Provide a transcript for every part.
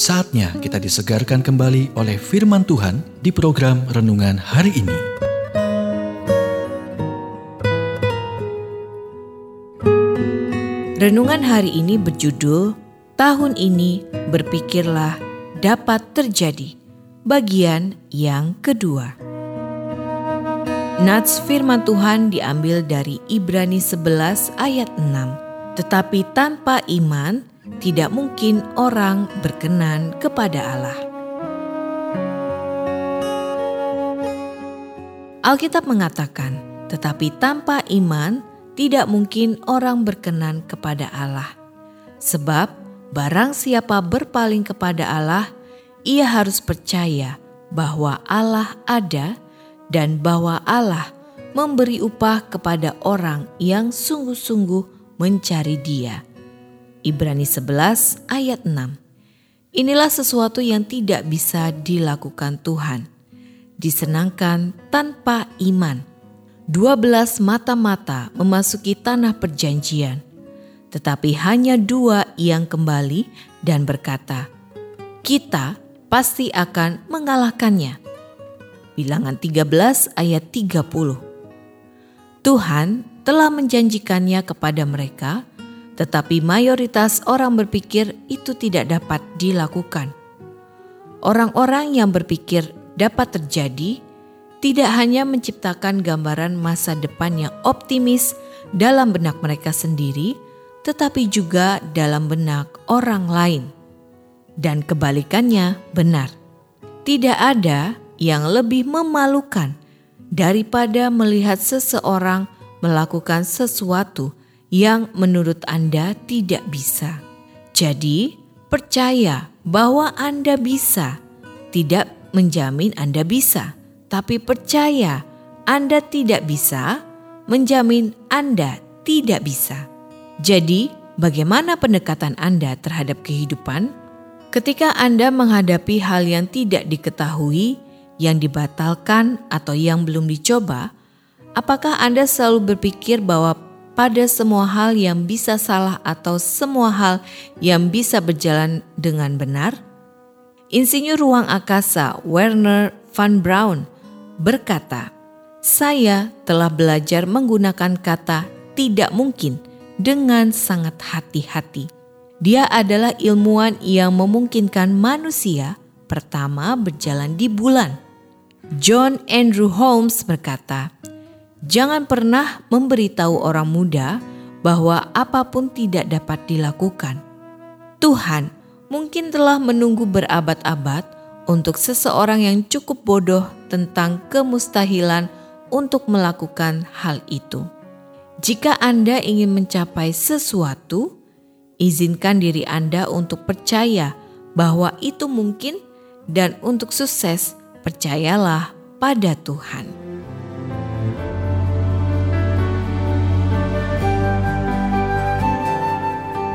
Saatnya kita disegarkan kembali oleh firman Tuhan di program renungan hari ini. Renungan hari ini berjudul Tahun ini berpikirlah dapat terjadi. Bagian yang kedua. Nats firman Tuhan diambil dari Ibrani 11 ayat 6. Tetapi tanpa iman tidak mungkin orang berkenan kepada Allah. Alkitab mengatakan, "Tetapi tanpa iman tidak mungkin orang berkenan kepada Allah, sebab barang siapa berpaling kepada Allah, ia harus percaya bahwa Allah ada dan bahwa Allah memberi upah kepada orang yang sungguh-sungguh mencari Dia." Ibrani 11 ayat 6. Inilah sesuatu yang tidak bisa dilakukan Tuhan. Disenangkan tanpa iman. 12 mata-mata memasuki tanah perjanjian. Tetapi hanya dua yang kembali dan berkata, kita pasti akan mengalahkannya. Bilangan 13 ayat 30. Tuhan telah menjanjikannya kepada mereka tetapi mayoritas orang berpikir itu tidak dapat dilakukan. Orang-orang yang berpikir dapat terjadi tidak hanya menciptakan gambaran masa depan yang optimis dalam benak mereka sendiri, tetapi juga dalam benak orang lain. Dan kebalikannya benar. Tidak ada yang lebih memalukan daripada melihat seseorang melakukan sesuatu yang menurut Anda tidak bisa. Jadi, percaya bahwa Anda bisa, tidak menjamin Anda bisa, tapi percaya Anda tidak bisa, menjamin Anda tidak bisa. Jadi, bagaimana pendekatan Anda terhadap kehidupan? Ketika Anda menghadapi hal yang tidak diketahui, yang dibatalkan, atau yang belum dicoba, apakah Anda selalu berpikir bahwa pada semua hal yang bisa salah atau semua hal yang bisa berjalan dengan benar? Insinyur ruang angkasa Werner van Braun berkata, "Saya telah belajar menggunakan kata tidak mungkin dengan sangat hati-hati. Dia adalah ilmuwan yang memungkinkan manusia pertama berjalan di bulan." John Andrew Holmes berkata, Jangan pernah memberitahu orang muda bahwa apa pun tidak dapat dilakukan. Tuhan mungkin telah menunggu berabad-abad untuk seseorang yang cukup bodoh tentang kemustahilan untuk melakukan hal itu. Jika Anda ingin mencapai sesuatu, izinkan diri Anda untuk percaya bahwa itu mungkin, dan untuk sukses, percayalah pada Tuhan.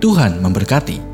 Tuhan memberkati.